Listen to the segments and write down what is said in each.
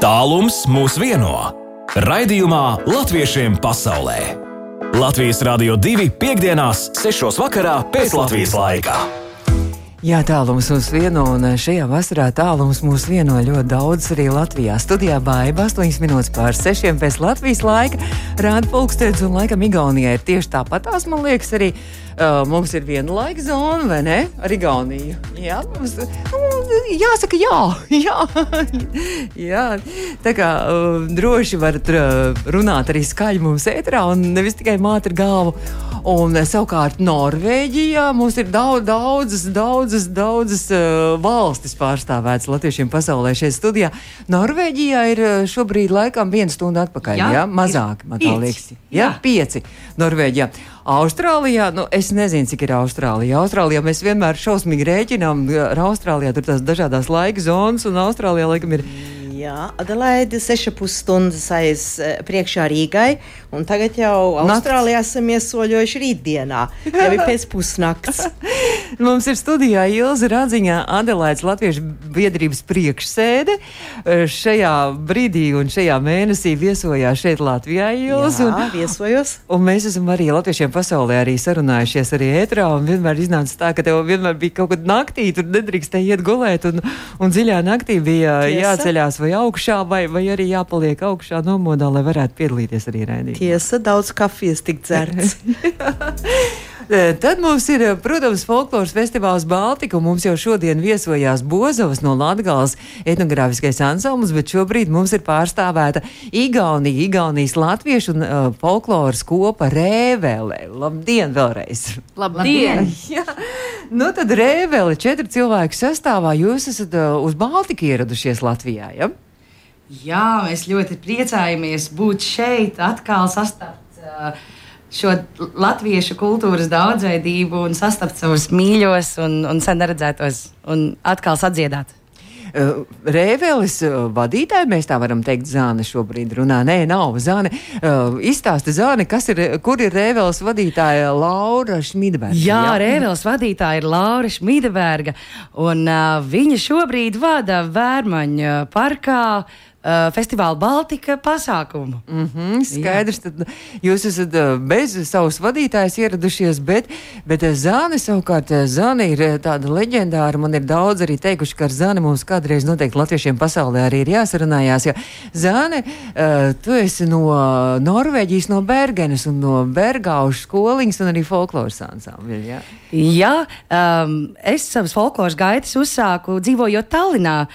Tālums mūs vieno. Raidījumā Latviešiem pasaulē. Latvijas Rādio 2.5.6. pēc Latvijas laika. Jā, tālums mūs vieno, un šajā vasarā tālums mūs vieno ļoti daudz arī Latvijā. Studijā baiva 8 minūtes pār 6 pēc Latvijas laika. Rāda pulkstenis, un laikam Igaunijā ir tieši tāpatās, man liekas, arī uh, mums ir viena laika zona, vai ne? Ar Igauniju. Jā, mums, nu, jāsaka, jā, jā. jā. Tā kā uh, droši varat uh, runāt arī skaļi mums ētrā, un nevis tikai māte ar galvu. Un uh, savukārt Norvēģijā mums ir daudz, daudzas, daudzas, daudzas uh, valstis pārstāvētas latviešiem pasaulē šeit studijā. Norvēģijā ir uh, šobrīd laikam viena stunda atpakaļ, jā, Jā, mazāk, man tā liekas. Jā, Jā. pieci Norvēģijā. Austrālijā, nu, es nezinu, cik ir Austrālijā. Austrālijā mēs vienmēr šausmīgi rēķinām, ar Austrālijā tur tās dažādas laika zonas, un Austrālijā laikam ir. Jā, Adelaide 6,5 stundas aiz eh, priekšā Rīgai, un tagad jau Austrālijā esam iesoļojuši rītdienā. Jau ir pēc pusnakts. Mums ir studijā Ilza Radziņā, Adelaides Latviešu biedrības priekšsēde. Eh, Šajā brīdī un šajā mēnesī viesojās šeit Latvijā Ilza. Jā, viesojos. Un mēs esam arī latviešiem pasaulē arī sarunājušies arī ētrā, un vienmēr iznāca tā, ka tev vienmēr bija kaut kad naktī, tur nedrīkstēja iet gulēt, un, un dziļā naktī bija Tiesa. jāceļās vai augšā, vai, vai arī jāpaliek augšā nomodā, lai varētu piedalīties arī raidījumā. Tiesa, daudz kafijas tik dzerts. Eh, Tad mums ir, eh, protams, folkloras festivāls Baltika, un mums jau šodien viesojās Bozovas no Latgales etnogrāfiskais ansamblis, bet šobrīd mums ir pārstāvēta Igaunija, Igaunijas latviešu un uh, folkloras kopa Rēvele. Labdien vēlreiz! Labdien! Jā, nu tad Rēvele četri cilvēku sastāvā jūs esat uh, uz Baltiku ieradušies Latvijā, ja? Jā, mēs ļoti priecājamies būt šeit, atkal sastapt uh, šo latviešu kultūras daudzveidību un sastapt savus mīļos un, un sen neredzētos un atkal sadziedāt. Uh, Rēveles uh, vadītāja, mēs tā varam teikt, Zāne šobrīd runā. Nē, nav Zāne. Uh, izstāsta Zāne, kas ir, kur ir Rēveles vadītāja Laura Šmidberga. Jā, Rēvels vadītāja ir Laura Šmīdeberga, un viņa šobrīd vada Vērmaņa parkā uh, festivāla Baltika pasākumu. Mm -hmm, skaidrs, tad jūs esat uh, bez savas vadītājas ieradušies, bet, bet uh, Zāne savukārt, uh, Zāne ir tāda leģendāra. Man ir daudz arī teikuši, ka ar Zāni mums kādreiz noteikti latviešiem pasaulē arī ir jāsarunājās. Jo Zāne, uh, tu esi no Norvēģijas, no Bergenes un no Bergaušu skoliņas un arī folkloras ansambļa. Jā. Jā, um, es savas folkloras gaitas uzsāku dzīvojot Tallinā,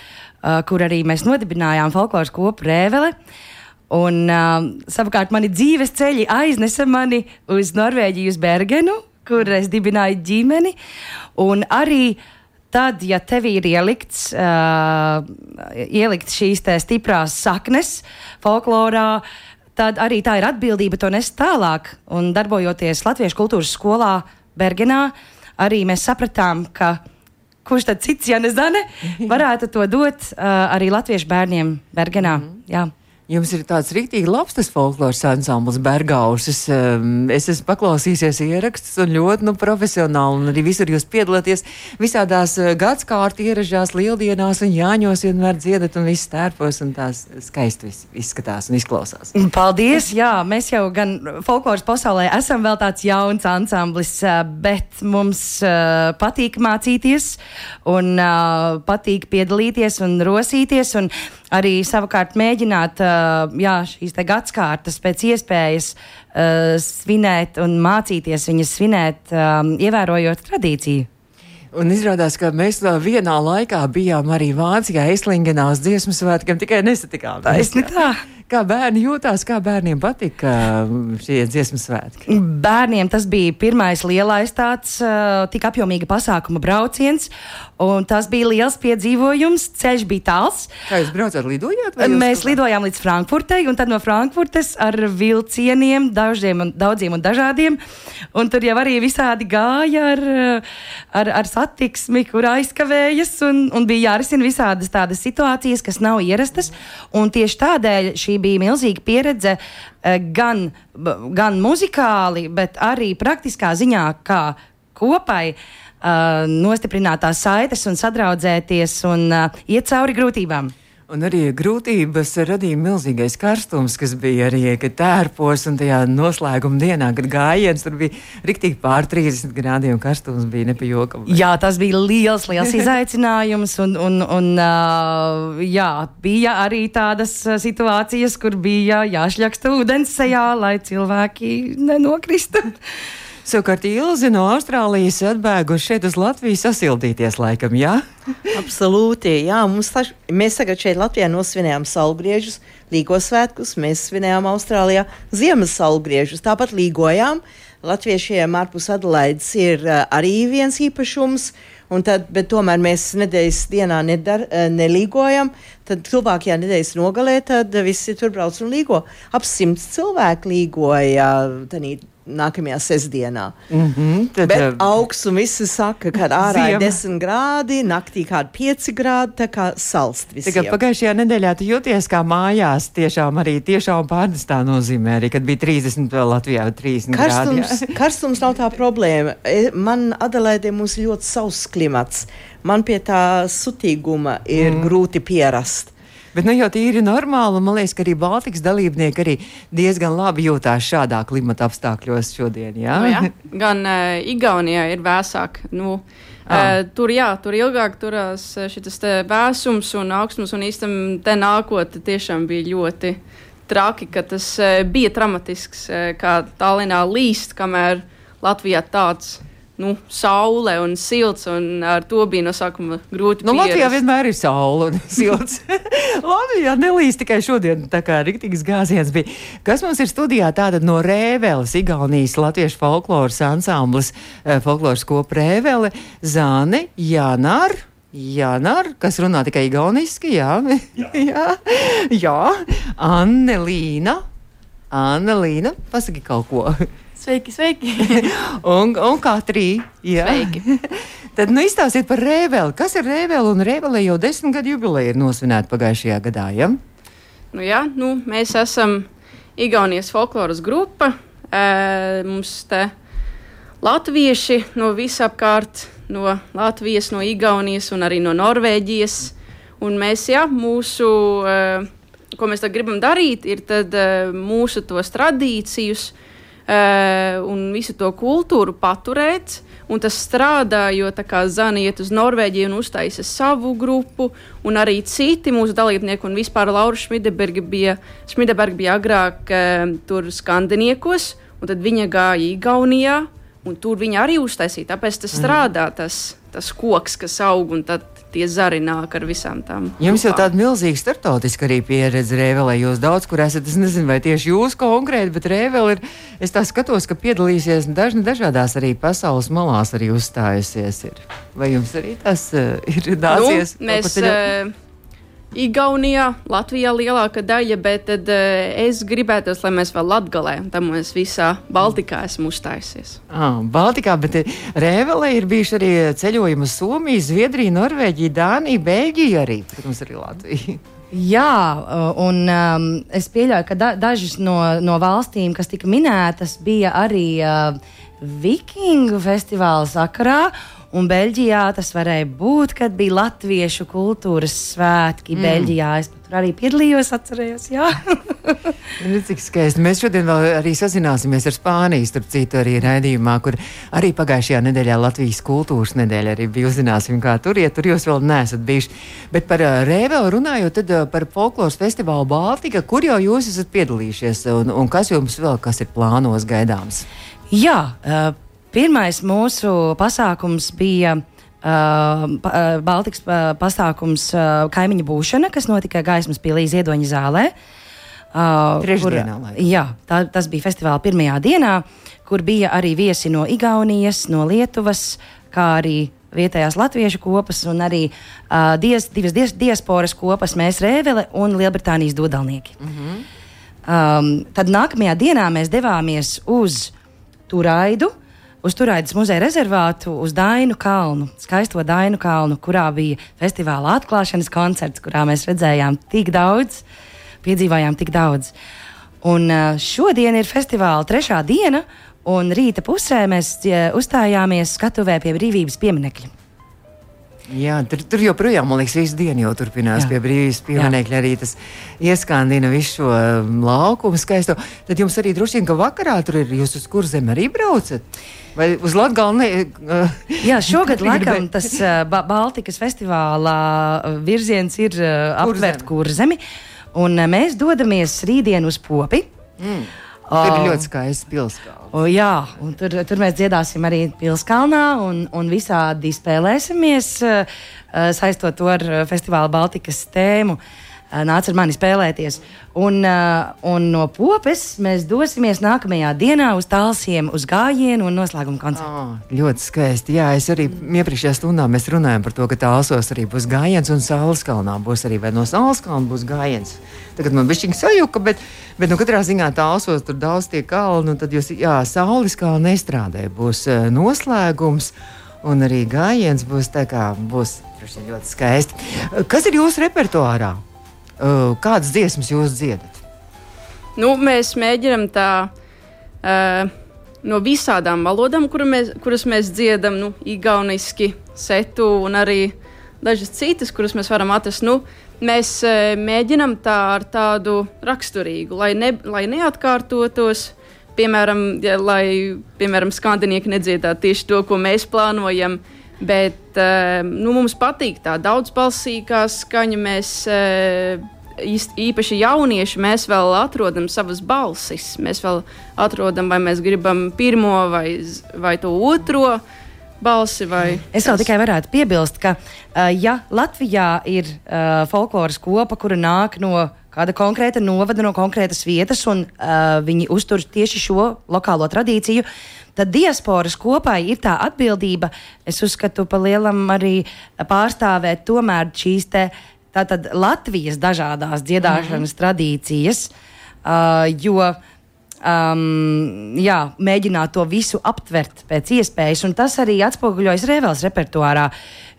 kur arī mēs nodibinājām folkloras kopu Rēvele. Un um, savukārt mani dzīves ceļi aiznesa mani uz Norvēģiju, uz Bergenu, kur es dibināju ģimeni. Un arī tad, ja tev ir ielikts, uh, ielikt šīs stiprās saknes folklorā, tad arī tā ir atbildība to nest tālāk. Un darbojoties Latviešu kultūras skolā Bergenā, arī mēs sapratām, ka kurš tad cits, ja ne Zane, varētu to dot uh, arī latviešu bērniem Bergenā. Mm -hmm. Jā. Jums ir tāds rīktīgi labs tas folkloras ansamblis Bergausis. Es esmu paklausījies ierakstus un ļoti nu, profesionāli. Un arī visur jūs piedalāties visādās uh, gadskārtu ieražās, lieldienās un jāņos vienmēr dziedat un viss tērpos un tās skaisti izskatās un izklausās. Paldies! Jā, mēs jau gan folkloras pasaulē esam vēl tāds jauns ansamblis, ā, bet mums uh, patīk mācīties un uh, patīk piedalīties un rosīties. Un arī savukārt mēģināt jā, šīs te gadskārtas pēc iespējas svinēt un mācīties viņas svinēt, ievērojot tradīciju. Un izrādās, ka mēs vienā laikā bijām arī Vācijā, Eslingenā uz dziesmu svētkiem, tikai nesatikām. Taisni tā. Kā bērni jūtās, kā bērniem patika um, šie dziesmu svētki? Bērniem tas bija pirmais lielais tāds uh, tik apjomīga pasākuma brauciens, un tas bija liels piedzīvojums. Ceļš bija tāls. Kā jūs braucat, lidojāt? Mēs kaut kā- lidojām līdz Frankfurtei, un tad no Frankfurtes ar vilcieniem, dažiem un daudziem un dažādiem. Un tur jau arī visādi gāja ar, uh, ar, ar satiksmi, kur aizkavējas, un, un bija jārisina visādas tādas situācijas, kas nav ierastas. Un tieši tādēļ šī bija milzīga pieredze eh, gan, gan muzikāli, bet arī praktiskā ziņā, kā kopai. Uh, nostiprināt tās saites un sadraudzēties un uh, iet cauri grūtībām. Un arī grūtības radīja milzīgais karstums, kas bija arī tērpos un tajā noslēguma dienā, kad gājiens tur bija riktīgi pār 30 grādiem. Karstums bija nepajokams. Jā, tas bija liels, liels izaicinājums. Un, un, un, uh, jā, bija arī tādas situācijas, kur bija jāšļaksta ūdens sejā, lai cilvēki nenokristu. Savukārt Ilzi no Austrālijas atbēguši šeit uz Latviju sasildīties laikam, jā? Absolūti, jā. Mums taš, mēs tagad šeit Latvijā nosvinējām saulgriežus, Līgo svētkus, mēs svinējām Austrālijā ziemas saulgriežus, tāpat līgojām. Latviešiem ārpus Adelaides ir uh, arī viens īpašums, tad, bet tomēr mēs nedēļas dienā nedar, uh, nelīgojam. Tad tuvākajā nedēļas nogalē, tad visi tur brauc un līgo. Ap simts cilvēku līgoja. Tanī, nākamajā sestdienā. Mm -hmm, tad, Bet augsts un visi saka, ka ārā ir 10 grādi, naktī kādi 5 grādi, tā kā salst visiem. Pagājušajā nedēļā tu jūties kā mājās, tiešām arī tiešām pārnestā nozīmē, arī kad bija 30 vēl Latvijā 30 karstums, grādi. Jā. karstums nav tā problēma. E, man Adelaidē mums ļoti sauss klimats. Man pie tā sutīguma ir mm. grūti pierast. Bet nu, jau tīri normāli, un man liekas, ka arī Baltikas dalībnieki arī diezgan labi jūtās šādā klimata apstākļos šodien. Jā? Nu, jā. Gan uh, Igaunijā ir vēsāk. Nu, Ah. Uh, tur, jā, tur ilgāk turās šis vēsums un augstums, un īstenībā te nākotnē tiešām bija ļoti traki, ka tas uh, bija dramatisks, uh, kā Tallinā līst, kamēr Latvijā tāds nu, saule un silts, un ar to bija no sākuma grūti. Nu, Latvijā vienmēr ir saule un silts. Latvijā nelīdz tikai šodien, tā kā rīktīgs gāziens bija. Kas mums ir studijā? Tātad no Rēveles, Igaunijas latviešu folkloras ansamblis, eh, folkloras kopa Rēvele, Zāne, Jānar. Jānar, kas runā tikai igauniski, jā, jā. jā, jā. Annelīna, Annelīna, pasaki kaut ko. Sveiki, sveiki! un, un Katrī. Jā. Sveiki! Tad nu, izstāstiet par Rēveli. Kas ir Rēveli? Un Rēvelē jau desmit gadu jubileja ir nosvinēta pagājušajā gadā. Ja? Nu, jā, nu, mēs esam Igaunijas folkloras grupa. E, mums te latvieši no visapkārt, no Latvijas, no Igaunijas un arī no Norvēģijas. Un mēs, jā, mūsu, e, ko mēs gribam darīt, ir tad, e, mūsu tos tradīcijus uh, un visu to kultūru paturēt. Un tas strādā, jo Zana iet uz Norvēģiju un uztaisa savu grupu, un arī citi mūsu dalībnieki, un vispār Laura Šmideberga bija, Šmideberga bija agrāk uh, tur skandiniekos, un tad viņa gāja Igaunijā, un tur viņa arī uztaisīja. Tāpēc tas mhm. strādā, tas, tas koks, kas aug, un tad tie zari nāk ar visām tām. Jums jau tāda milzīga starptautiska arī pieredze Rēvelē. Jūs daudz kur esat, es nezinu, vai tieši jūs konkrēti, bet Rēvelē ir, es tā skatos, ka piedalīsies dažni dažādās arī pasaules malās arī uzstājusies. Ir. Vai jums arī tas uh, ir nācies? Nu, mēs, Igaunijā, Latvijā lielākā daļa, bet tad, uh, es gribētu, lai mēs vēl Latvijā, tam mēs visā Baltikā esam uzstājusies. Ah, Baltikā, bet Rēvelē ir bijuši arī ceļojumi uz Somiju, Zviedriju, Norvēģiju, Dāniju, Beļģiju arī, protams, arī Latviju. Jā, un um, es pieļauju, ka da dažas no, no valstīm, kas tika minētas, bija arī uh, Vikingu festivāla sakarā. Un Beļģijā tas varēja būt, kad bija latviešu kultūras svētki. Mm. Beļģijā es tur arī piedalījos, atcerējos. nu, cik skaisti. Mēs šodien vēl arī sazināsimies ar Spāniju, starp citu, arī raidījumā, kur arī pagājušajā nedēļā Latvijas kultūras nedēļa arī bija. Uzzināsim, kā tur iet, tur jūs vēl neesat bijuši. Bet par uh, Rēvelu runājot, tad uh, par folkloras festivālu Baltika, kur jau jūs esat piedalījušies un, un kas jums vēl, kas ir plānos gaidāms? Jā, uh, Pirmais mūsu pasākums bija. Uh, Baltikas uh, pasākums uh, kaimiņu būšana, kas notika gaismas pilī Ziedoņa zālē. Uh, Trešdienā, kur, jā, tā, tas bija festivāla pirmajā dienā, kur bija arī viesi no Igaunijas, no Lietuvas, kā arī vietējās latviešu kopas un arī uh, dias, divas dias, diasporas kopas, mēs Rēvele un Lielbritānijas dodalnieki. Mm -hmm. um, tad nākamajā dienā mēs devāmies uz Turaidu, uz Turaidas muzeja rezervātu, uz Dainu kalnu, skaisto Dainu kalnu, kurā bija festivāla atklāšanas koncerts, kurā mēs redzējām tik daudz, piedzīvājām tik daudz. Un šodien ir festivāla trešā diena, un rīta pusē mēs uzstājāmies skatuvē pie brīvības pieminekļa. Jā, tur, tur joprojām, man liekas, visu dienu jau turpinās Jā. pie brīvības pieminekļa. Arī tas ieskandina visu šo um, laukumu skaisto. Tad jums arī droši vien, ka vakarā tur ir, jūs uz kur zem arī braucat? Vai uz Latgalni? Uh, Jā, šogad laikam tas ba Baltikas festivālā virziens ir aptvert kurzemi. Un mēs dodamies rītdien uz popi. Mm. tur ir ļoti skaists pilsēta. Jā, un tur, tur mēs dziedāsim arī Pilskalnā un, un visādi spēlēsimies, saistot to ar festivāla Baltikas tēmu. Uh, Nāc ar mani spēlēties. Un, uh, un no popes mēs dosimies nākamajā dienā uz tālsiem, uz gājienu un noslēguma koncertu. Ah, ļoti skaisti. Jā, es arī iepriekšējā stundā mēs runājām par to, ka tālsos arī būs gājiens un saules kalnā būs arī vai no saules kalna būs gājiens. Tagad man bija šķiņķis sajuka, bet, bet nu, katrā ziņā tālsos tur daudz tie kalni, un tad jūs, jā, saules kalna nestrādē, būs uh, noslēgums. Un arī gājiens būs kā būs ļoti skaisti. Kas ir jūsu repertuārā? Uh, kādas dziesmas jūs dziedat? Nu, mēs mēģinām tā uh, no visādām valodām, kura mēs, kuras mēs dziedam, nu, igauniski, setu un arī dažas citas, kuras mēs varam atrast. Nu, mēs uh, mēģinām tā ar tādu raksturīgu, lai, ne, lai neatkārtotos. Piemēram, ja, lai piemēram, skandinieki nedziedātu tieši to, ko mēs plānojam. Bet uh, nu, mums patīk tā daudzbalsīgā skaņa. Mēs īst- īpaši jaunieši, mēs vēl atrodam savas balsis. Mēs vēl atrodam, vai mēs gribam pirmo vai, vai to otro balsi. Vai Es vēl tikai varētu piebilst, ka, uh, ja Latvijā ir uh, folkloras kopa, kura nāk no kāda konkrēta novada, no konkrētas vietas, un uh, viņi uztur tieši šo lokālo tradīciju, tad diasporas kopai ir tā atbildība, es uzskatu, pa lielam arī pārstāvēt tomēr šīs te. Tātad Latvijas dažādas dziedāšanas mm -hmm. tradīcijas, uh, jo um, jā, mēģināt to visu aptvert pēc iespējas. Un tas arī atspoguļojas Rēvels repertuārā.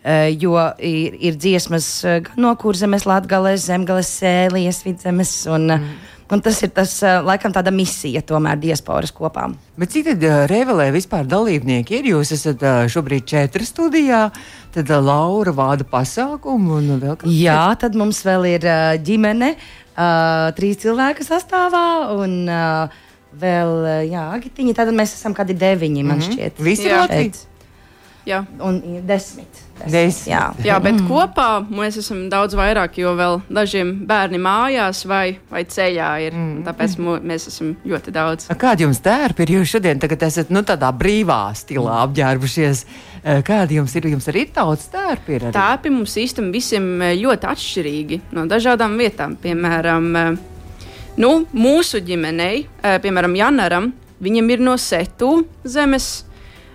Uh, jo ir, ir dziesmas uh, gan no kurzemes, latgales, zemgales, sēlijas, vidzemes. Un, mm. un tas ir tas, laikam, tāda misija tomēr diasporas kopām. Bet cik tad uh, Revelē vispār dalībnieki ir? Jūs esat uh, šobrīd četri studijā, tad uh, Laura vāda pasākumu un vēl kas Jā, tad mums vēl ir ģimene, trīs cilvēku sastāvā. Un, Vēl, jā, Agitiņa, tad mēs esam kādi deviņi, man mm -hmm. šķiet. Visi. Latvijas? Jā. Un ir desmit. Desmit. Jā. Jā, bet mm. kopā mēs esam daudz vairāk, jo vēl dažiem bērni mājās vai, vai ceļā ir. Mm. Tāpēc mēs esam ļoti daudz. Kādi jums tērpi ir? Jūs šodien tagad esat nu, tādā brīvā stilā apģērbušies. Eh, Kādi jums ir? Jums arī tautas tērpi ir? Arī? Tāpi mums īstenībā visiem eh, ļoti atšķirīgi no dažādām vietām. Piemēram, eh, nu, mūsu ģimenei, piemēram, Janaram, viņam ir no Setu zemes.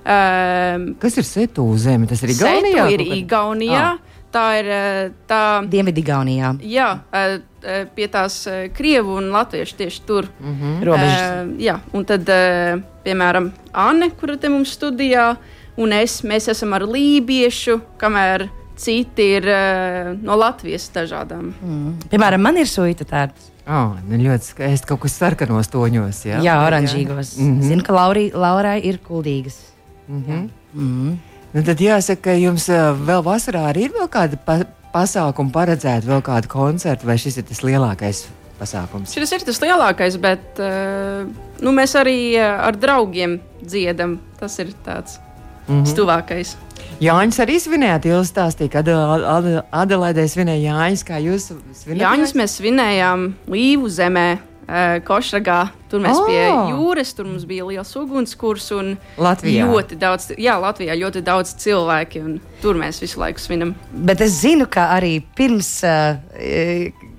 Um, Kas ir Setu zeme? Tas ir Igaunijā? Ir? Igaunijā. Ah. Tā ir eh, tā. Dienvidigaunijā. Jā, eh, eh, pie tās krievu un latviešu tieši tur. Mm -hmm. Robežas. jā, un tad, eh, piemēram, Anne, kura te mums studijā, un es, mēs esam ar lībiešu, kamēr citi ir eh, no Latvijas dažādām. Mm. Piemēram, man ir suita tērps. Oh, ļoti skaisti. Kaut kas sarkanos toņos. Jā, Jā, jā oranžīgos. Mm -hmm. Zinu, ka Laurī, Laurai ir kuldīgas. Mm -hmm. Mm. nu, tad jāsaka, ka jums uh, vēl vasarā arī ir vēl kāda pa pasākuma paredzēta, vēl kāda koncerta, vai šis ir tas lielākais pasākums? Šis ir tas lielākais, bet eh, nu, mēs arī eh, ar draugiem dziedam. Tas ir tāds mm Mhm. -hmm. stuvākais. Jānis arī svinējāt, jūs stāstījāt, ka Adela- Adelaidē svinēja Jānis, kā jūs svinējāt? Jāņus mēs svinējām Līvu zemē. Eh, Košragā. Tur mēs Oh! pie jūras, tur mums bija liels ugunskurs un Latvijā. ļoti daudz, jā, Latvijā ļoti daudz cilvēki, un tur mēs visu laiku svinam. Bet es zinu, ka arī pirms uh,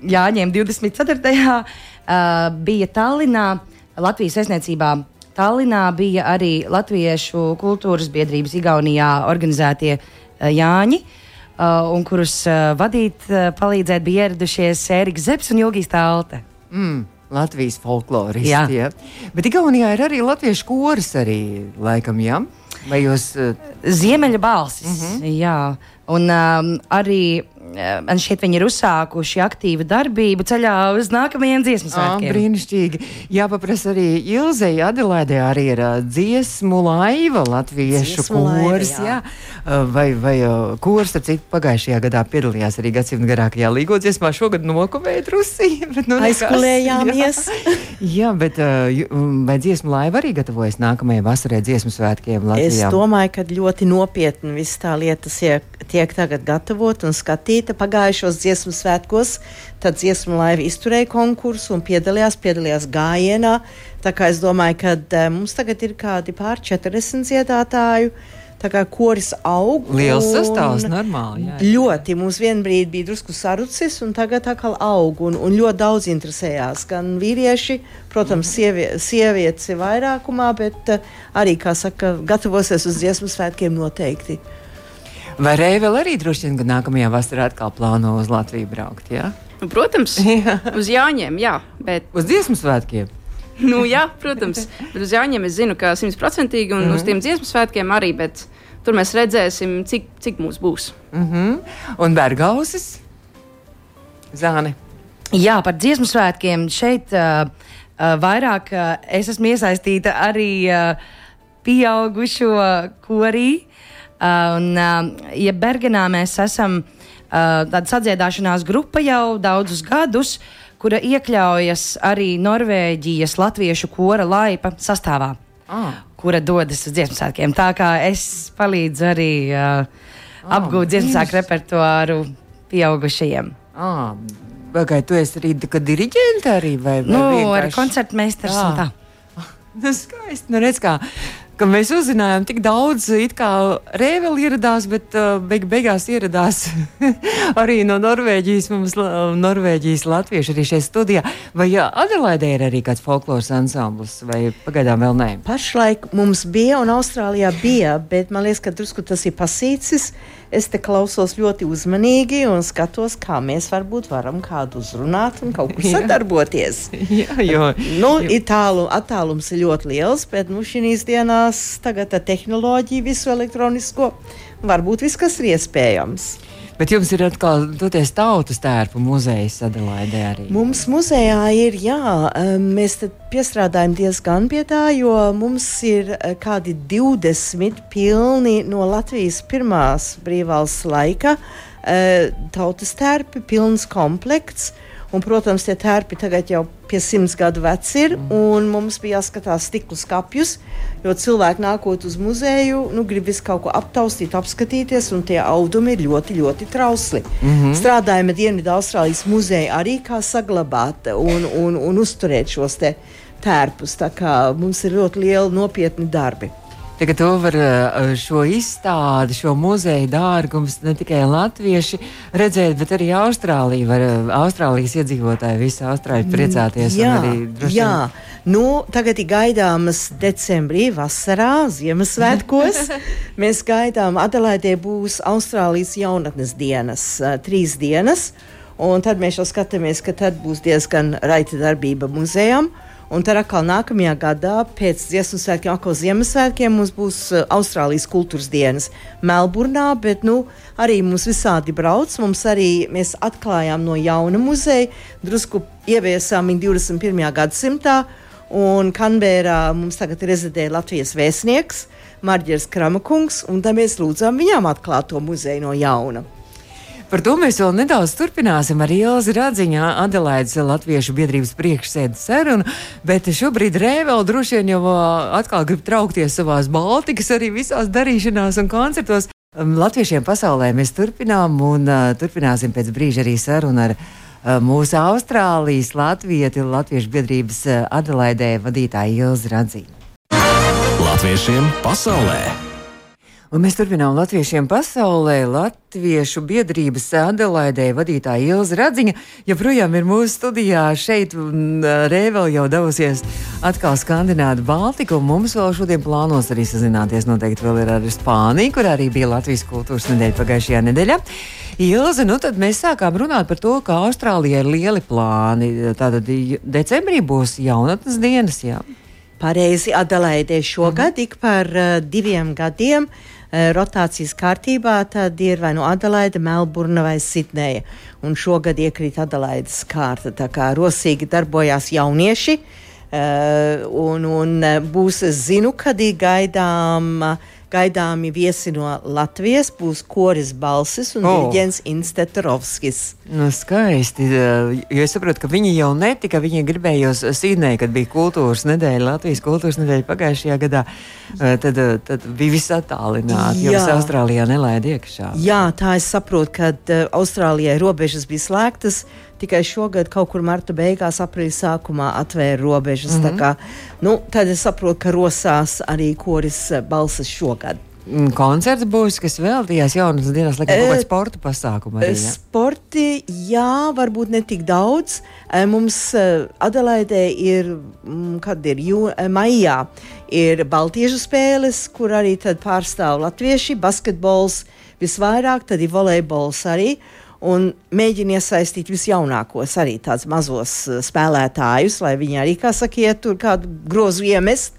Jāņiem 24. Uh, bija Tallinā, Latvijas vēstniecībā. Tallinā bija arī Latviešu kultūras biedrības Igaunijā organizētie uh, Jāņi. Uh, un kurus uh, vadīt, uh, palīdzēt bija ieradušies Ēriks Zepsi un Ilgijas Tālte. Mm, Latvijas folkloristi. Jā. Jā. Bet Igaunijā ir arī latviešu koris, arī, laikam, jā? Vai jūs. Uh, Ziemeļa balsis. Mm -hmm. Jā, un um, arī man šķiet, viņi ir uzsākuši aktīvu darbību ceļā uz nākamajiem dziesmu svētkiem. Ah, brīnišķīgi. Jāpaprasa arī Ilzei Adelaidē arī ir uh, dziesmu laiva latviešu Dziesmu laiva, kurs. jā. Jā. Uh, vai vai uh, kurs, ar citu pagājušajā gadā piedalījās arī gadsimta garākajā līgo dziesmā. Šogad nokavēja drusī. bet Nu. Aizkulējāmies. Jā, jā bet uh, vai dziesmu laiva arī gatavojas nākamajai vasarai dziesmu svētkiem Es Latvijā? domāju, ka ļoti nopietni viss tā lietas tiek, tagad gatavot un skatīta. Pagājušos dziesmu svētkos tad dziesmu laiva izturēja konkursu un piedalījās, piedalījās gājienā. Tā kā es domāju, ka uh, mums tagad ir kādi pār 40 dziedātāju. Tā kā koris aug. Liels sastāvs, normāli. Jā. Ļoti. Mums vienā brīdī bija drusku sarucis, un tagad atkal aug. Un, un ļoti daudz interesējās. Gan vīrieši, protams, sievie, sievietes ir vairākumā, bet uh, arī, kā saka, gatavosies uz dziesmu svētkiem noteikti. Vai Reivel arī droši vien, ka nākamajā vasarā atkal plāno uz Latviju braukt? Jā? Nu, protams, uz Jāņiem, jā, bet, Uz dziesmu svētkiem. nu, jā, protams, bet uz Jāņiem es zinu, ka simtprocentīgi un mm -hmm. uz tiem dziesmu svētkiem arī, bet tur mēs redzēsim, cik, cik mūs būs. Mm -hmm. Un Bergausis? Zāne. Jā, par dziesmu svētkiem šeit uh, uh, vairāk uh, es esmu iesaistīta arī uh, pieaugušo korī. Uh, un, uh, ja Bergenā mēs esam uh, tāda sadziedāšanās grupa jau daudzus gadus, kura iekļaujas arī Norvēģijas latviešu kora laipa sastāvā, Ah. kura dodas uz dziesmu svētkiem. Tā kā es palīdzu arī uh, apgūt dziesmu svētku repertuāru pieaugušajiem. Ah, Vai tu esi arī diriģente arī? Vai, vai Nu, arī vienkārši- koncertmeistars un tā. Nu, skaisti. Nu, redz, kā, ka mēs uzzinājām tik daudz, it kā Rēveli ieradās, bet uh, beig beigās ieradās arī no Norvēģijas, mums Norvēģijas latvieši arī šeit studijā. Vai jā, Adelaidē ir arī kāds folkloras ansamblis, vai pagaidām vēl nē? Pašlaik mums bija, un Austrālijā bija, bet man liekas, ka drusku tas ir pasīcis. Es te klausos ļoti uzmanīgi un skatos, kā mēs varbūt varam kādu uzrunāt un kaut kur sadarboties. jā, jo, Nu, ir tālu, attālums ir ļoti liels, bet nu, šīs dienās tagad ar tehnoloģiju, visu elektronisko, varbūt viss, kas ir iespējams. Bet jums ir atkal toties tautas tērpu muzejs Adelaidē arī. Mums muzejā ir, jā, eh, mēs piestrādājam diezgan pie tā, jo mums ir eh, kādi 20 pilni no Latvijas pirmās brīvvalsts laika eh, tautas tērpi, pilns komplekts. Un, protams, tie tērpi tagad jau pie simts gadu veci ir, un mums bija jāskatās stikla skāpjus, jo cilvēki nākot uz muzeju, nu, grib visu kaut ko aptaustīt, apskatīties, un tie audumi ir ļoti, ļoti trausli. Mm -hmm. Strādājam ar Dienvidu Austrālijas muzeju arī kā saglabāt un, un, un uzturēt šos tērpus. Tā kā mums ir ļoti lieli nopietni darbi. Tagad to var eh, šo izstādi, šo muzeju dārgumus ne tikai latvieši redzēt, bet arī Austrālija. Var, eh, Austrālijas iedzīvotāji, visi Austrāļi priecāties. un Jā, arī jā. Nu, tagad ir gaidāmas decembrī, vasarā, Ziemassvētkos. Mēs gaidām, Adelaidē būs Austrālijas jaunatnes dienas, uh, trīs dienas. Un tad mēs jau skatāmies, ka tad būs diezgan raita darbība muzejām. Un tad atkal nākamajā gadā, pēc dziesmu svētkiem, atkal Ziemassvētkiem, mums būs uh, Austrālijas kultūras dienas Melburnā, bet nu, arī mums visādi brauc. Mums arī mēs atklājām no jauna muzeja, drusku ieviesām viņu 21. gadsimtā. Un Kanbērā mums tagad rezidē Latvijas vēstnieks Marģers Kramakungs, un tad mēs lūdzām viņām atklāt to muzeju no jauna. Par to mēs vēl nedaudz turpināsim ar Ilzi Radziņā, Adelaides Latviešu biedrības priekšsēdes sarunu, bet šobrīd Rēvel droši vien jau atkal grib traukties savās Baltikas arī visās darīšanās un koncertos. Latviešiem pasaulē mēs turpinām un uh, turpināsim pēc brīža arī sarunu ar uh, mūsu Austrālijas Latvieti, Latviešu biedrības uh, Adelaidē vadītāju Ilzi Radziņu. Latviešiem pasaulē! Un mēs turpinām Latviešiem pasaulē. Latviešu biedrības Adelaidē vadītāja Ilza Radziņa joprojām ir mūsu studijā šeit, Rēvel jau devusies atkal skandināt Baltiku. Mums vēl šodien plānos arī sazināties. Noteikti vēl ir arī Spānija, kur arī bija Latvijas kultūras nedēļa pagājušajā nedēļā. Ilza, nu tad mēs sākām runāt par to, ka Austrālijai ir lieli plāni. Tātad decembrī būs jaunatnes dienas, jā. Pareizi Adelaidē šogad ik par uh, diviem gadiem uh, rotācijas kārtībā tad ir vai nu Adelaide, Melburna vai Sidneja. Un šogad iekrīt Adelaides kārta. Tā kā rosīgi darbojās jaunieši. Uh, un, un uh, būs, es zinu, kad ir gaidām uh, gaidāmi viesi no Latvijas, būs koris balsis un oh. diriģents Instetorovskis. Nu, skaisti, jo es saprotu, ka viņi jau netika, viņi gribējos Sīdnē, kad bija kultūras nedēļa, Latvijas kultūras nedēļa pagājušajā gadā, tad, tad bija viss attālināti, jo Austrālijā nelaida iekšā. Jā, tā es saprotu, ka Austrālijai robežas bija slēgtas, tikai šogad, kaut kur marta beigās, aprīļa sākumā atvēra robežas. Mm -hmm. kā, nu, tad es saprotu, ka rosās arī koris eh, balsas šogad. Mm, koncerts būs, kas veltījās jaunas dienas, laikam, kaut kāda eh, sporta pasākuma. Arī, ja? Sporti, jā, varbūt ne tik daudz. Eh, mums Adelaidē ir, mm, kad ir jū, maijā, ir Baltiešu spēles, kur arī pārstāv latvieši, basketbols visvairāk, tad ir volejbols arī un mēģina iesaistīt visjaunākos, arī tādus mazos uh, spēlētājus, lai viņi arī, kā saka, iet tur kādu grozu iemest.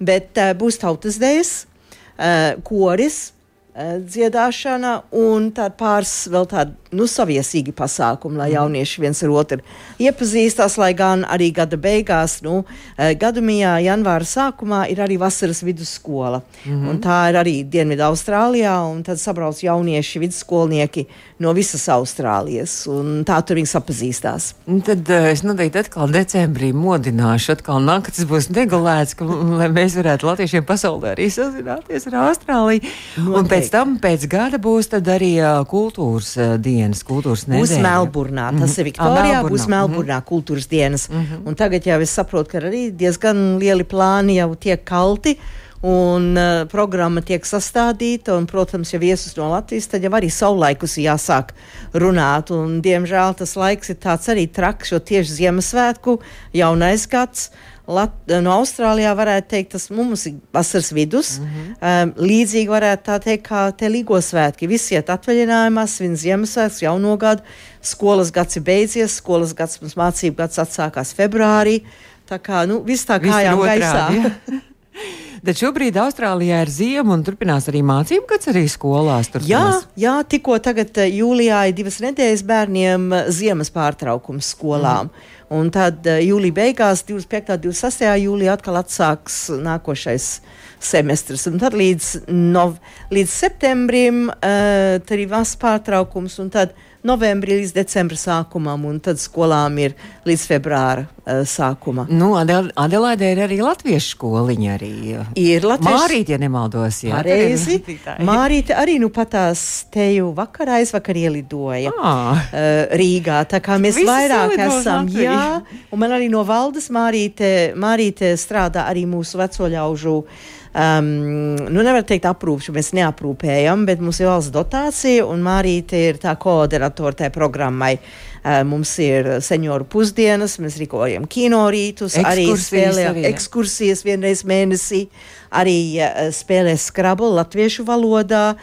Bet uh, būs tautas dēļas, uh, koris, uh, dziedāšana un pāris vēl tāda nu, saviesīgi pasākumi, lai mhm. jaunieši viens ar otru iepazīstās, lai gan arī gada beigās, nu, eh, gadamijā, janvāra sākumā ir arī vasaras vidusskola. Mm -hmm. Tā ir arī Dienvidu Austrālijā, un tad sabrauc jaunieši vidusskolnieki no visas Austrālijas, tā tur viņi sapazīstās. Un tad uh, es noteikti atkal decembrī modināšu, atkal naktis būs negulēts, ka, lai mēs varētu latviešiem pasaulē arī sazināties ar Austrāliju. Noteikti. Un pēc tam, pēc gada būs arī uh, kultūras diena dienas, kultūras nedēļa. Būs Melburnā, tas mm -hmm. ir Viktorijā, ah, būs Melburnā mm -hmm. kultūras dienas. Mm -hmm. Un tagad jau es saprotu, ka arī diezgan lieli plāni jau tiek kalti. Un uh, programma tiek sastādīta, un, protams, ja viesus no Latvijas, tad jau arī saulaikus jāsāk runāt. Un, diemžēl tas laiks ir tāds arī traks, jo tieši Ziemassvētku jaunais gads Lat no Austrālijā varētu teikt, tas mums ir vasaras vidus. Mm -hmm. um, līdzīgi varētu tā teikt, kā te Līgo svētki. Visi iet atvaļinājumā, svin Ziemassvētku, jauno gadu. Skolas gads ir beidzies, skolas gads mums mācību gads atsākās februārī. Tā kā nu, viss tā kā jau gaisā. Bet šobrīd Austrālijā ir ziema un turpinās arī mācību gads arī skolās. Turpinās. Jā, jā, tikko tagad eh, jūlijā ir divas nedēļas bērniem eh, ziemas pārtraukums skolām. Mm. Un tad uh, jūlijā beigās, 25. un 26. jūlijā atkal atsāks nākošais semestris. Un tad līdz, nov, līdz septembrim uh, ir vasaras pārtraukums, un tad novembrī līdz decembra sākumam, un tad skolām ir līdz februāra uh, sākumam. Nu, Adel Adelaidē ir arī latviešu skoliņa. Arī. Ir latviešu. Mārīt, ja nemaldos. Jā, Pareizi. Mārīt arī nu patās teju vakarā aizvakar ielidoja ah. uh, Rīgā. Tā kā mēs Visi vairāk esam, Latviju. Jā, un man arī no valdes Mārīte, Mārīte strādā arī mūsu veco ļaužu um, nu nevar teikt aprūpšu, mēs neaprūpējam, bet mums ir valsts dotācija un Mārīte ir tā koordinatora tajā programmai. Uh, mums ir senioru pusdienas, mēs rīkojam kino rītus, ekskursijas, arī spēlējam ekskursijas vienreiz mēnesī, arī uh, spēlē skrabu latviešu valodā.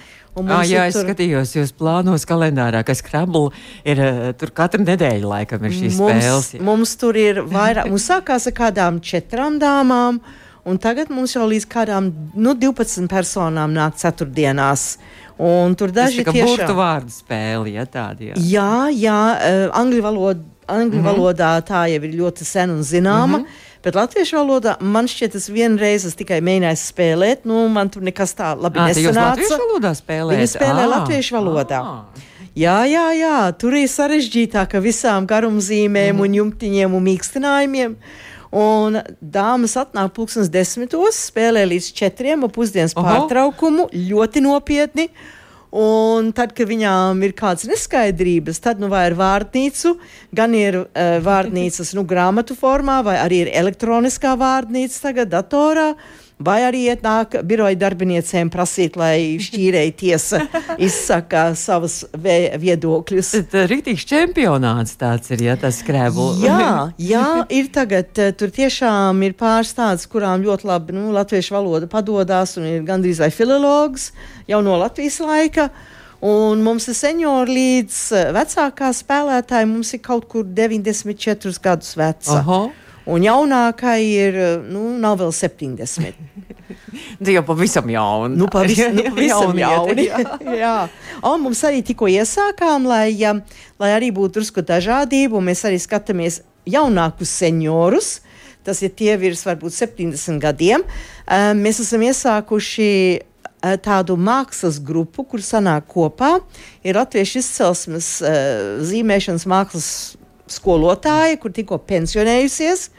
Ah, jā, es tur... skatījos, jūs plānos kalendārā, ka skrabla ir uh, tur katru nedēļu, laikam, ir šīs mums, spēles. Jā. Mums tur ir vairāk, mums sākās ar kādām četrām dāmām. Un tagad mums jau līdz kādām nu, 12 personām nāk ceturtdienās. Un tur daži ir tiešām... burtu vārdu spēli, ja tādi. Jā, jā, jā uh, angļu, valoda, angļu mm -hmm. valodā tā jau ir ļoti sen un zināma. Mm -hmm. Bet latviešu valodā man šķiet, tas vienreiz es tikai mēģināju spēlēt. Nu, man tur nekas tā labi à, nesanāca. Latviešu valodā spēlēt? Viņi spēlē à, latviešu valodā. À. Jā, jā, jā, tur ir sarežģītāk ar visām garumzīmēm mm un jumtiņiem un mīkstinājumiem. Un dāmas atnāk pulkstenis desmitos, spēlē līdz četriem ap pusdienas Oho. pārtraukumu, ļoti nopietni. Un tad, kad viņām ir kādas neskaidrības, tad nu vai ir vārnīcu, gan ir uh, vārnīcas nu, grāmatu formā, vai arī ir elektroniskā vārnīca tagad datorā. Uh, vai arī iet nāk biroja darbiniecēm prasīt, lai šķīrēji tiesa izsaka savus viedokļus. Ir rītīgs čempionāts tāds ir, ja tas skrēbu. jā, jā, ir tagad, eh, tur tiešām ir pāris tādas, kurām ļoti labi, nu, latviešu valoda padodās un ir gandrīz vai filologs jau no Latvijas laika. Un mums ir seniori līdz eh, vecākā spēlētāja, mums ir kaut kur 94 gadus veca. Aha. Un jaunākai ir, nu, nav vēl 70. Tu jau pavisam jauni. Nu, pavisam, nu, pavisam Jaunieti, jauni. jā. Un mums arī tikko iesākām, lai, lai arī būtu drusku dažādība, un mēs arī skatāmies jaunākus seniorus. Tas ir tie virs varbūt 70 gadiem. Mēs esam iesākuši tādu mākslas grupu, kur sanāk kopā. Ir latviešu izcelsmes zīmēšanas mākslas skolotāja, kur tikko pensionējusies.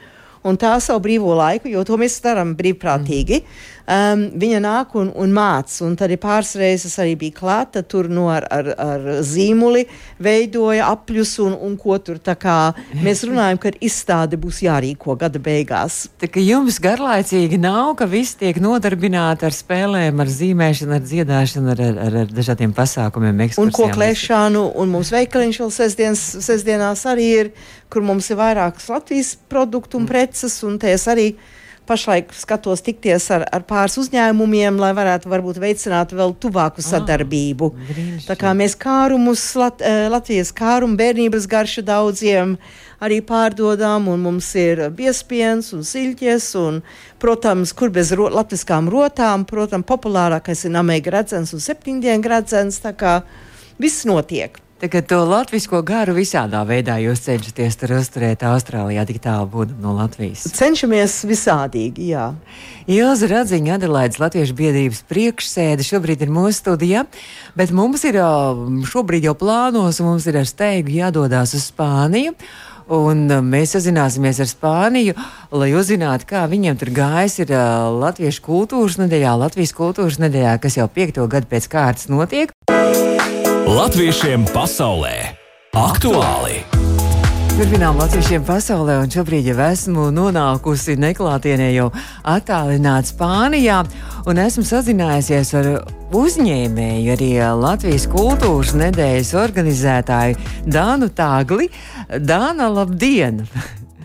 Un tā savu brīvo laiku, jo to mēs darām brīvprātīgi. Um, viņa nāk un, un māca. Un tad ir pāris reizes arī bija klāta tur no ar, ar, ar zīmuli, veidoja apļus un, un ko tur. Tā kā mēs runājam, ka izstāde būs jārīko gada beigās. Tā kā jums garlaicīgi nav, ka visi tiek nodarbināti ar spēlēm, ar zīmēšanu, ar dziedāšanu, ar, ar, ar, ar dažādiem pasākumiem, Un ekskursijām. koklēšanu, un mums veikaliņš vēl sestdienas, sestdienās arī ir, kur mums ir vairākas Latvijas produktu un preces, un te es arī pašlaik skatos tikties ar, ar pāris uzņēmumiem, lai varētu varbūt veicināt vēl tuvāku sadarbību. brīnišķīgi. Tā kā mēs kārumus, Lat, eh, Latvijas kārumu bērnības garšu daudziem arī pārdodam, un mums ir biespiens un siļķes, un, protams, kur bez ro, latviskām rotām, protams, populārākais ir namēga redzens un septiņdien redzens, tā kā viss notiek. Tagad to latviešu garu visādā veidā jūs cenšaties tur uzturēt Austrālijā, tik tālu būdam no Latvijas. Cenšamies visādīgi, jā. Ilza Radziņa, Adelaides Latviešu biedrības priekšsēde, šobrīd ir mūsu studijā, bet mums ir ā, šobrīd jau plānos, un mums ir ar steigu jādodas uz Spāniju. Un ā, mēs sazināsimies ar Spāniju, lai uzzinātu, kā viņiem tur gājis. Ir ā, Latviešu kultūras nedēļā, Latvijas kultūras nedēļā, kas jau piekto gadu pēc kārtas notiek. Latviešiem pasaulē aktuāli! Turpinām latviešiem pasaulē, un šobrīd jau esmu nonākusi neklātienē, jau attālināta Spānijā, un esmu sazinājusies ar uzņēmēju, arī Latvijas kultūras nedēļas organizētāju Dānu Tāgli. Dāna, labdien!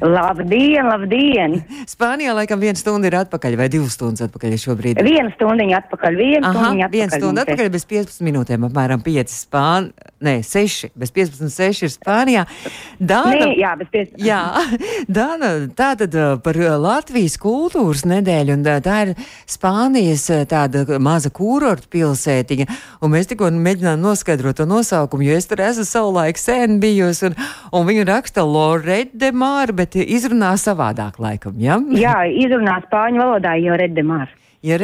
Labdien, labdien! Spānijā laikam viena stunda ir atpakaļ, vai divas stundas atpakaļ šobrīd? Vienu stundu atpakaļ, vienu Aha, stundu viena atpakaļ. stunda atpakaļ bez 15 minūtēm, apmēram 5 spāņu, ne, 6, bez 15, 6 ir Spānijā. Dāna, Nē, jā, bez 15. Jā, Dāna, tā tad uh, par uh, Latvijas kultūras nedēļu, un uh, tā ir Spānijas tāda maza kūrorta pilsētiņa, un mēs tikko mēģinām noskaidrot to nosaukumu, jo es tur esmu savulaik sen bijusi, un, un viņu raksta Lorette de Mar, bet izrunā savādāk laikam, ja? Jā, izrunā spāņu valodā jau redemārs. Ja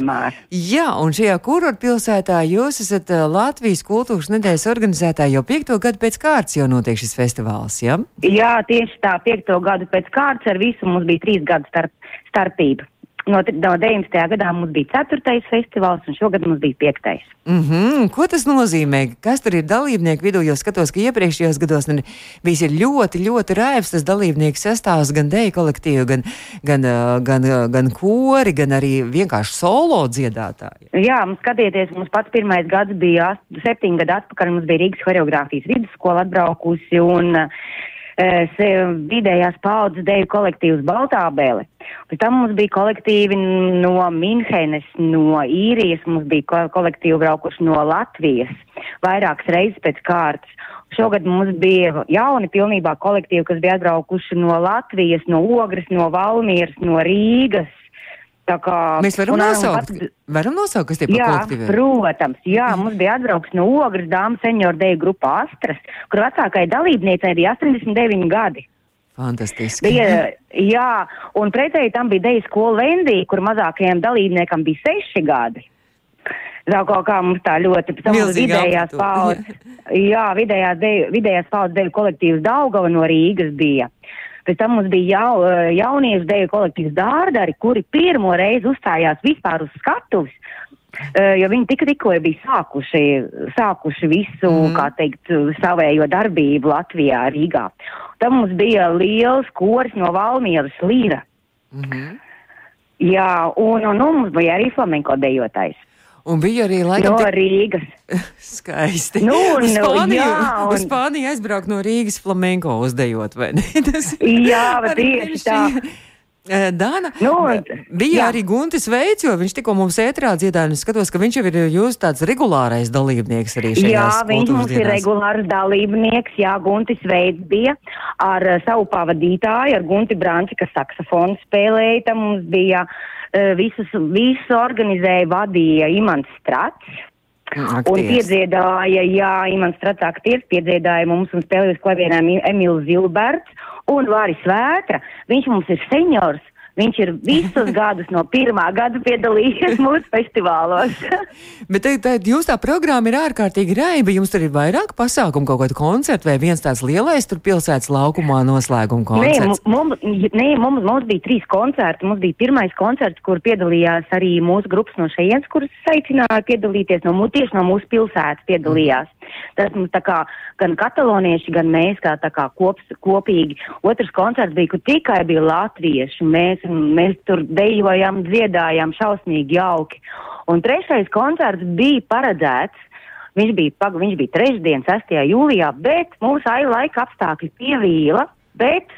Mar. jā, un šajā kurorta pilsētā jūs esat uh, Latvijas kultūras nedēļas organizētāji jau piekto gadu pēc kārtas jau notiek šis festivāls, jā? Jā, tieši tā, piekto gadu pēc kārtas ar visu mums bija trīs gadu starp, starpība. No, no 19. gadā mums bija ceturtais festivāls, un šogad mums bija piektais. Mm -hmm. Ko tas nozīmē? Kas tur ir dalībnieku vidū? Jo skatos, ka iepriekšējos gados bijis ir ļoti, ļoti raibs tas dalībnieku sastāvs, gan deju kolektīvu, gan, gan, gan, uh, gan kori, gan arī vienkārši solo dziedātāji. Jā, mums skatieties, mums pats pirmais gads bija ast- septiņi gadi atpakaļ, mums bija Rīgas choreogrāfijas vidusskola atbraukusi un vidējās paudzes deju kolektīvs Baltābēle. Pēc tam mums bija kolektīvi no Minhenes, no Īrijas, mums bija ko kolektīvi braukuši no Latvijas vairākas reizes pēc kārtas. Šogad mums bija jauni pilnībā kolektīvi, kas bija atbraukuši no Latvijas, no Ogres, no Valmieras, no Rīgas. Kā, Mēs varam un, nosaukt, pats- varam nosaukt, kas tie par Jā, kolektīviem. protams, jā, mums bija atbrauks no Ogres dāmas senioru deju grupa Astras, kur vecākai dalībniecei bija 89 gadi. Fantastiski. Bija, jā, un pretēji tam bija deju skola Vendija, kur mazākajiem dalībniekam bija 6 gadi. Tā kaut kā mums tā ļoti vidējās paudzes, jā, vidējās, vidējās paudzes deju kolektīvs Daugava no Rīgas bija. Pēc tam mums bija jau, eh, jauniešu deju kolektīvs Dārdari, kuri pirmo reizi uzstājās vispār uz skatuves. Uh, jo viņi tik, tikko bija sākuši, sākuši visu, mm. kā teikt, savējo darbību Latvijā, Rīgā. Tad mums bija liels koris no Valmieras Līra. Mm -hmm. Jā, un, un, un mums bija arī flamenko dejotājs Un bija arī no laikam tik Rīgas. skaisti. Nu, uz Spāniju, jā, un- uz Spāniju aizbraukt no Rīgas flamenko uzdejot, vai ne? Tas Jā, bet tieši tā. Eh, Dāna, Nu, bija jā. arī Guntis Veids, jo viņš tikko mums ētrā dziedāja, un es skatos, ka viņš jau ir jūsu tāds regulārais dalībnieks arī šajās Jā, viņš mums ir dienās. regulārs dalībnieks. Jā, Guntis Veids bija ar uh, savu pavadītāju, ar Gunti Branči, kas saksofonu spēlēja. Tam mums bija visus, visu organizēja, vadīja Imants Strats. Un Aktieris. piedziedāja, jā, Imants Strats aktieris, piedziedāja mums un spēlēja uz klavienām Emīls Zilberts un Vāris Vētra. Viņš mums ir seniors. Viņš ir visus gadus no pirmā gada piedalījies mūsu festivālos. Bet te, te, jūs tā programma ir ārkārtīgi raiba. Jums tur ir vairāk pasākumu, kaut kāda koncerta vai viens tāds lielais tur pilsētas laukumā noslēguma Nē, koncerts. mums, nē mums, mums bija trīs koncerti. Mums bija pirmais koncerts, kur piedalījās arī mūsu grupas no šejienes, kuras aicināja piedalīties no, tieši no mūsu pilsētas piedalījās. Tas mums tā kā gan katalonieši, gan mēs kā, kā kops, kopīgi. Otrs koncerts bija, kur tikai bija latvieši. Mēs, mēs tur dejojām, dziedājām šausmīgi jauki. Un trešais koncerts bija paredzēts. Viņš bija, pag, viņš bija trešdien, 6. jūlijā, bet mūsu ai laika apstākļi pievīla. Bet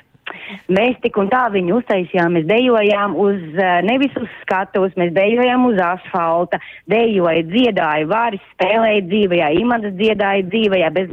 mēs tik un tā viņu uztaisījām. Mēs dejojām uz, eh, nevis uz skatuves, mēs dejojām uz asfalta, dejoja, dziedāja, vāris spēlēja dzīvajā, imants dziedāja dzīvajā, bez,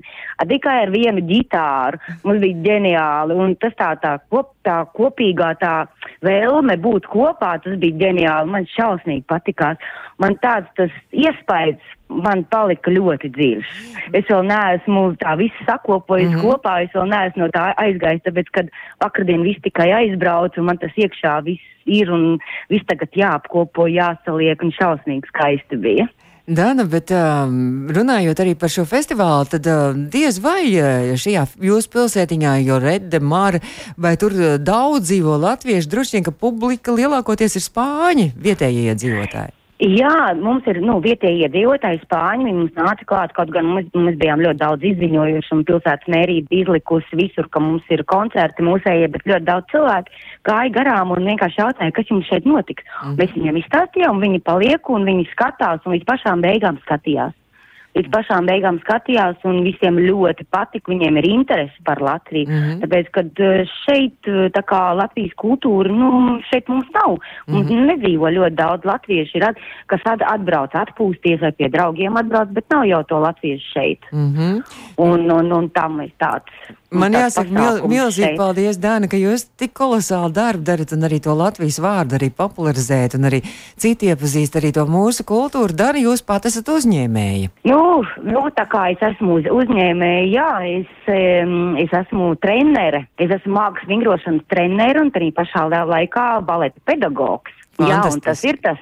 tikai ar vienu ģitāru. Mums bija ģeniāli. Un tas tā, tā, kop, tā kopīgā tā vēlme būt kopā, tas bija ģeniāli. Man šausmīgi patikās. Man tāds tas iespējas man palika ļoti dziļš. Es vēl neesmu tā visu sakopojis mm -hmm. kopā, es vēl neesmu no tā aizgājis, tāpēc, kad vakardien viss tikai aizbraucu, un man tas iekšā viss ir, un viss tagad jāapkopo, jāsaliek, un šausmīgi skaisti bija. Dana, bet um, runājot arī par šo festivālu, tad uh, diez vai uh, šajā jūsu pilsētiņā, jo Redde, Māra, vai tur uh, daudz dzīvo latvieši, droši vien, ka publika lielākoties ir spāņi, vietējie iedzīvotāji. Jā, mums ir nu, vietējie iedzīvotāji, spāņi. Viņi mums nāca klāt, kaut gan mēs, mēs bijām ļoti daudz izziņojuši, un pilsētas mērība izlikusi visur, ka mums ir koncerti mūsējie, bet ļoti daudz cilvēku gāja garām un vienkārši jautāja, kas jums šeit notiks. Mm. Mēs viņiem izstāstījām, un viņi paliek, un viņi skatās, un līdz pašām beigām skatījās. Līdz pašām beigām skatījās, un visiem ļoti patika, viņiem ir interese par Latviju. Mm -hmm. Tāpēc, kad eh, šeit, eh, tā kā Latvijas kultūra, nu, šeit mums nav. Mums mm -hmm. nedzīvo ļoti daudz latviešu, ir, at, kas at, atbrauc atpūsties vai pie draugiem atbrauc, bet nav jau to latviešu šeit. Mm -hmm. Un, un, un tam ir tāds. Man tāds jāsaka, mil, milzīgi paldies, Dāna, ka jūs tik kolosāli darbu darat un arī to Latvijas vārdu arī popularizēt un arī citi iepazīst arī to mūsu kultūru. Dara, jūs pat esat uzņēmēji. Nu, nu, tā kā es esmu uz, uzņēmēja, jā, es, um, es esmu trenere, es esmu mākslas vingrošanas trenere un arī pašā la- laikā baleta pedagogs. Jā, un tas ir tas,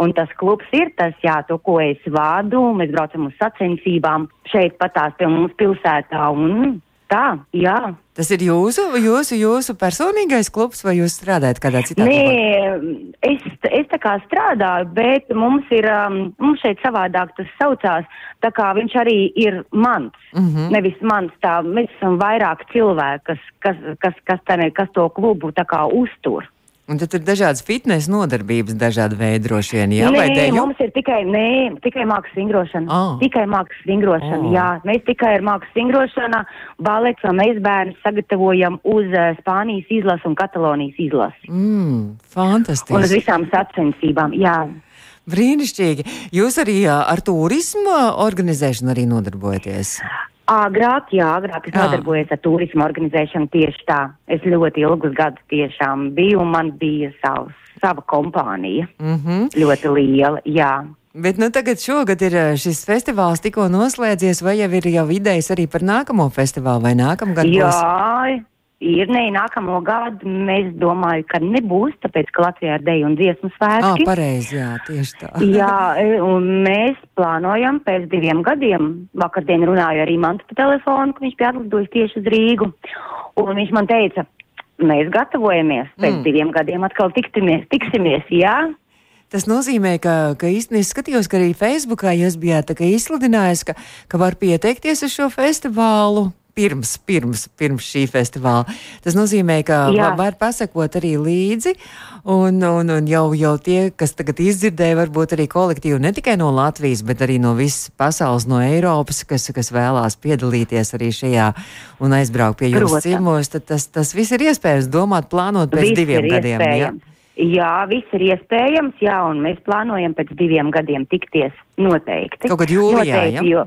un tas klubs ir tas, jā, to, ko es vādu, mēs braucam uz sacensībām šeit patās pie mums pilsētā, un tā, jā. Tas ir jūsu, jūsu, jūsu personīgais klubs vai jūs strādājat kādā citā? Nē, es, es tā kā strādāju, bet mums ir, um, mums šeit savādāk tas saucās, tā kā viņš arī ir mans, mm. -hmm. nevis mans, tā, mēs esam vairāk cilvēki, kas, kas, kas, kas, tā, kas to klubu tā kā uztur. Un tad ir dažādas fitnesa nodarbības, dažādi veidi droši vien. Jā, nē, deju? mums ir tikai, nē, tikai mākslas vingrošana. Ah. Tikai mākslas vingrošana, Oh. jā. Mēs tikai ar mākslas vingrošanu balets un mēs bērnus sagatavojam uz uh, Spānijas izlasu un Katalonijas izlasi. Mm, Un uz fantastiski. visām sacensībām, jā. Brīnišķīgi. Jūs arī ā, ar turismu ā, organizēšanu arī nodarbojaties. Agrāk, jā, agrāk es nodarbojos ar turismu organizēšanu tieši tā. Es ļoti ilgus gadus tiešām biju un man bija savs, sava kompānija. Mm -hmm. Ļoti liela, jā. Bet nu, tagad šogad ir ā, šis festivāls tikko noslēdzies, vai jau ir jau idejas arī par nākamo festivālu vai nākamgad būs? Jā, ir ne, nākamo gadu mēs domāju, ka nebūs, tāpēc, ka Latvijā ir deju un dziesmu svētki. pareizi, jā, tieši tā. Jā, e, un mēs plānojam pēc diviem gadiem. Vakardien runāju arī Mantu pa telefonu, ka viņš bija atlidojis tieši uz Rīgu. Un viņš man teica, mēs gatavojamies pēc Mm. diviem gadiem atkal tiktimies, tiksimies, jā. Tas nozīmē, ka, ka īstenībā skatījos, ka arī Facebookā jūs bijāt izsludinājis, ka, ka var pieteikties uz šo festivālu. Pirms, pirms, pirms šī festivāla. Tas nozīmē, ka Jā. va- var pasakot arī līdzi, un, un, un jau, jau tie, kas tagad izdzirdēja, varbūt arī kolektīvi ne tikai no Latvijas, bet arī no visas pasaules, no Eiropas, kas, kas vēlās piedalīties arī šajā un aizbraukt pie jums ciemos, tad tas, tas viss ir iespējams domāt, plānot pēc Viss diviem gadiem. Ja? iespējams. Jā, viss ir iespējams, jā, un mēs plānojam pēc diviem gadiem tikties noteikti. Kaut kad jūlijā, noteikti, ja? jo,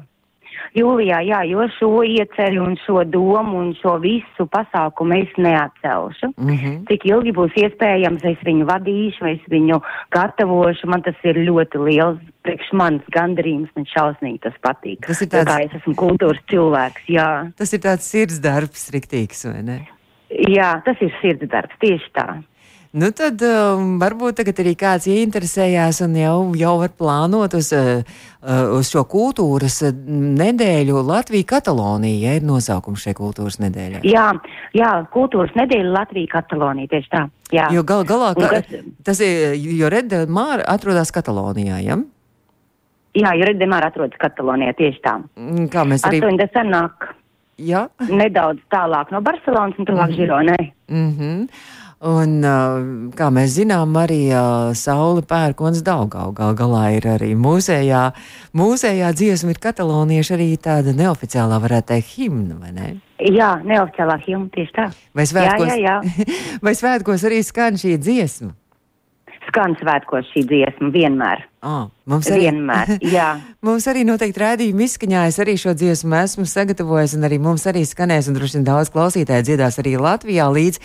jūlijā, jā, jo šo ieceļu un šo domu un šo visu pasākumu es neatcelšu. Mm -hmm. Cik ilgi būs iespējams, es viņu vadīšu, es viņu gatavošu. Man tas ir ļoti liels priekš manis gandarījums, man šausmīgi tas patīk. Tas ir tāds- Kā es esmu kultūras cilvēks, jā. Tas ir tāds sirds darbs, riktīgs, vai ne? Jā, tas ir sirds darbs, tieši tā. Nu, tad um, varbūt tagad arī kāds ieinteresējās un jau, jau var plānot uz, uh, uh, uz šo kultūras uh, nedēļu Latvija-Katalonija, ja ir nosaukums šai kultūras nedēļai. Jā, jā, kultūras nedēļa Latvija, Katalonija, tieši tā. Jā. Jo gal galā Un ka, kas- tas ir, jo Reda Māra atrodas Katalonijā, ja? Jā, jo Redemāra atrodas Katalonijā tieši tā. Mm, Kā mēs arī. 80 nāk Jā. nedaudz tālāk no Barcelonas un tuvāk Žironai. Mm -hmm. Un, uh, kā mēs zinām, arī uh, Saula pērkons Daugau gal galā ir arī mūsējā, mūsējā dziesma ir katalānieši arī tāda neoficiālā, varētu teikt, himna, vai ne? Jā, neoficiālā himna tieši tā. Vai svētkos, Jā, jā, vai svētkos arī skan šī dziesma? Skan svētkos šī dziesma vienmēr. Ah, mums arī, Vienmēr, jā. mums arī noteikti rādījuma izskaņā. Es arī šo dziesmu esmu sagatavojis, un arī mums arī skanēs, un droši vien daudz klausītāju dziedās arī Latvijā līdz.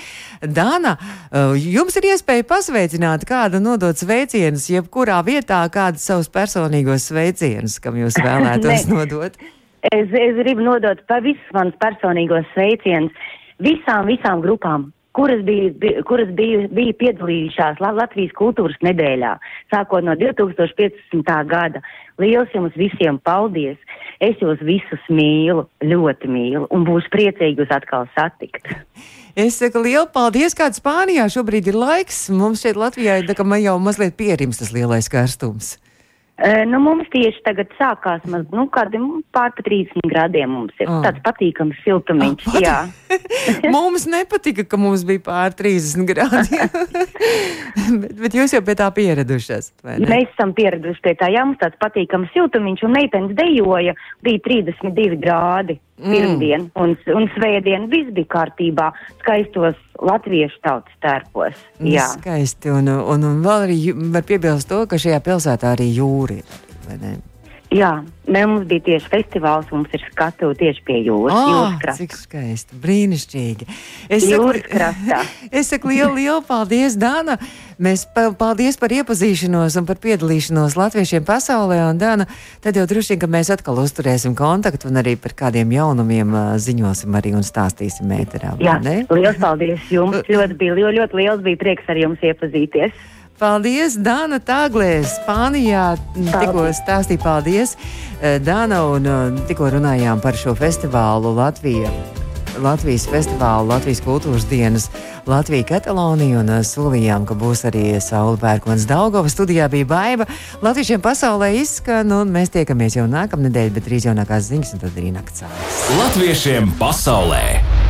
Dāna, uh, jums ir iespēja pasveicināt kādu nodot sveicienus, jebkurā vietā kādu savus personīgos sveicienus, kam jūs vēlētos nodot. Es, es gribu nodot pa visus manus personīgos sveicienus visām, visām grupām, kuras bija, kuras bija, bija piedalījušās La- Latvijas kultūras nedēļā, sākot no 2015. gada. Liels jums visiem paldies! Es jūs visus mīlu, ļoti mīlu, un būšu priecīgi jūs atkal satikt. Es saku lielu paldies, kāda Spānijā šobrīd ir laiks. Mums šeit Latvijā ir tā, man jau mazliet pierims tas lielais karstums. Nu, mums tieši tagad sākās maz, nu, kādi pār pa 30 grādiem mums ir. Ah. Tāds patīkams siltumiņš, pat- jā. mums nepatika, ka mums bija pār 30 grādiem. bet, bet jūs jau pie tā pieradušas. vai ne? Mēs esam pieraduši pie tā, jā, mums tāds patīkams siltumiņš, un meitenes dejoja, bija 32 grādi Mm. pirmdien, un, un svētdien viss bija kārtībā, skaistos latviešu tautas tērpos. Nu, Jā, Skaisti. Un, un, un vēl arī var piebilst to, ka šajā pilsētā arī jūra ir. jā, ne, mums bija tieši festivāls, mums ir skatu tieši pie jūras, Ah, jūras cik skaisti, brīnišķīgi. Es Jūras krastā. es saku lielu, lielu paldies, Dāna. Mēs pa, paldies par iepazīšanos un par piedalīšanos latviešiem pasaulē. Un, Dāna, tad jau droši vien, ka mēs atkal uzturēsim kontaktu un arī par kādiem jaunumiem ziņosim arī un stāstīsim ēterā. vai Jā, ne? liels paldies jums, ļoti bija, ļoti, ļoti liels bija prieks ar jums iepazīties. Paldies, Dāna Tāglē, Spānijā. Tikko stāstīja paldies, Dāna, un tikko runājām par šo festivālu Latvijā. Latvijas festivālu, Latvijas kultūras dienas, Latvija Katalonija un eh, solījām, ka būs arī Saula Pērkons Daugava. Studijā bija baiva. Latviešiem pasaulē izskan, un mēs tiekamies jau nākamnedēļ, bet drīz jaunākās ziņas, un tad arī nakts. Latviešiem pasaulē!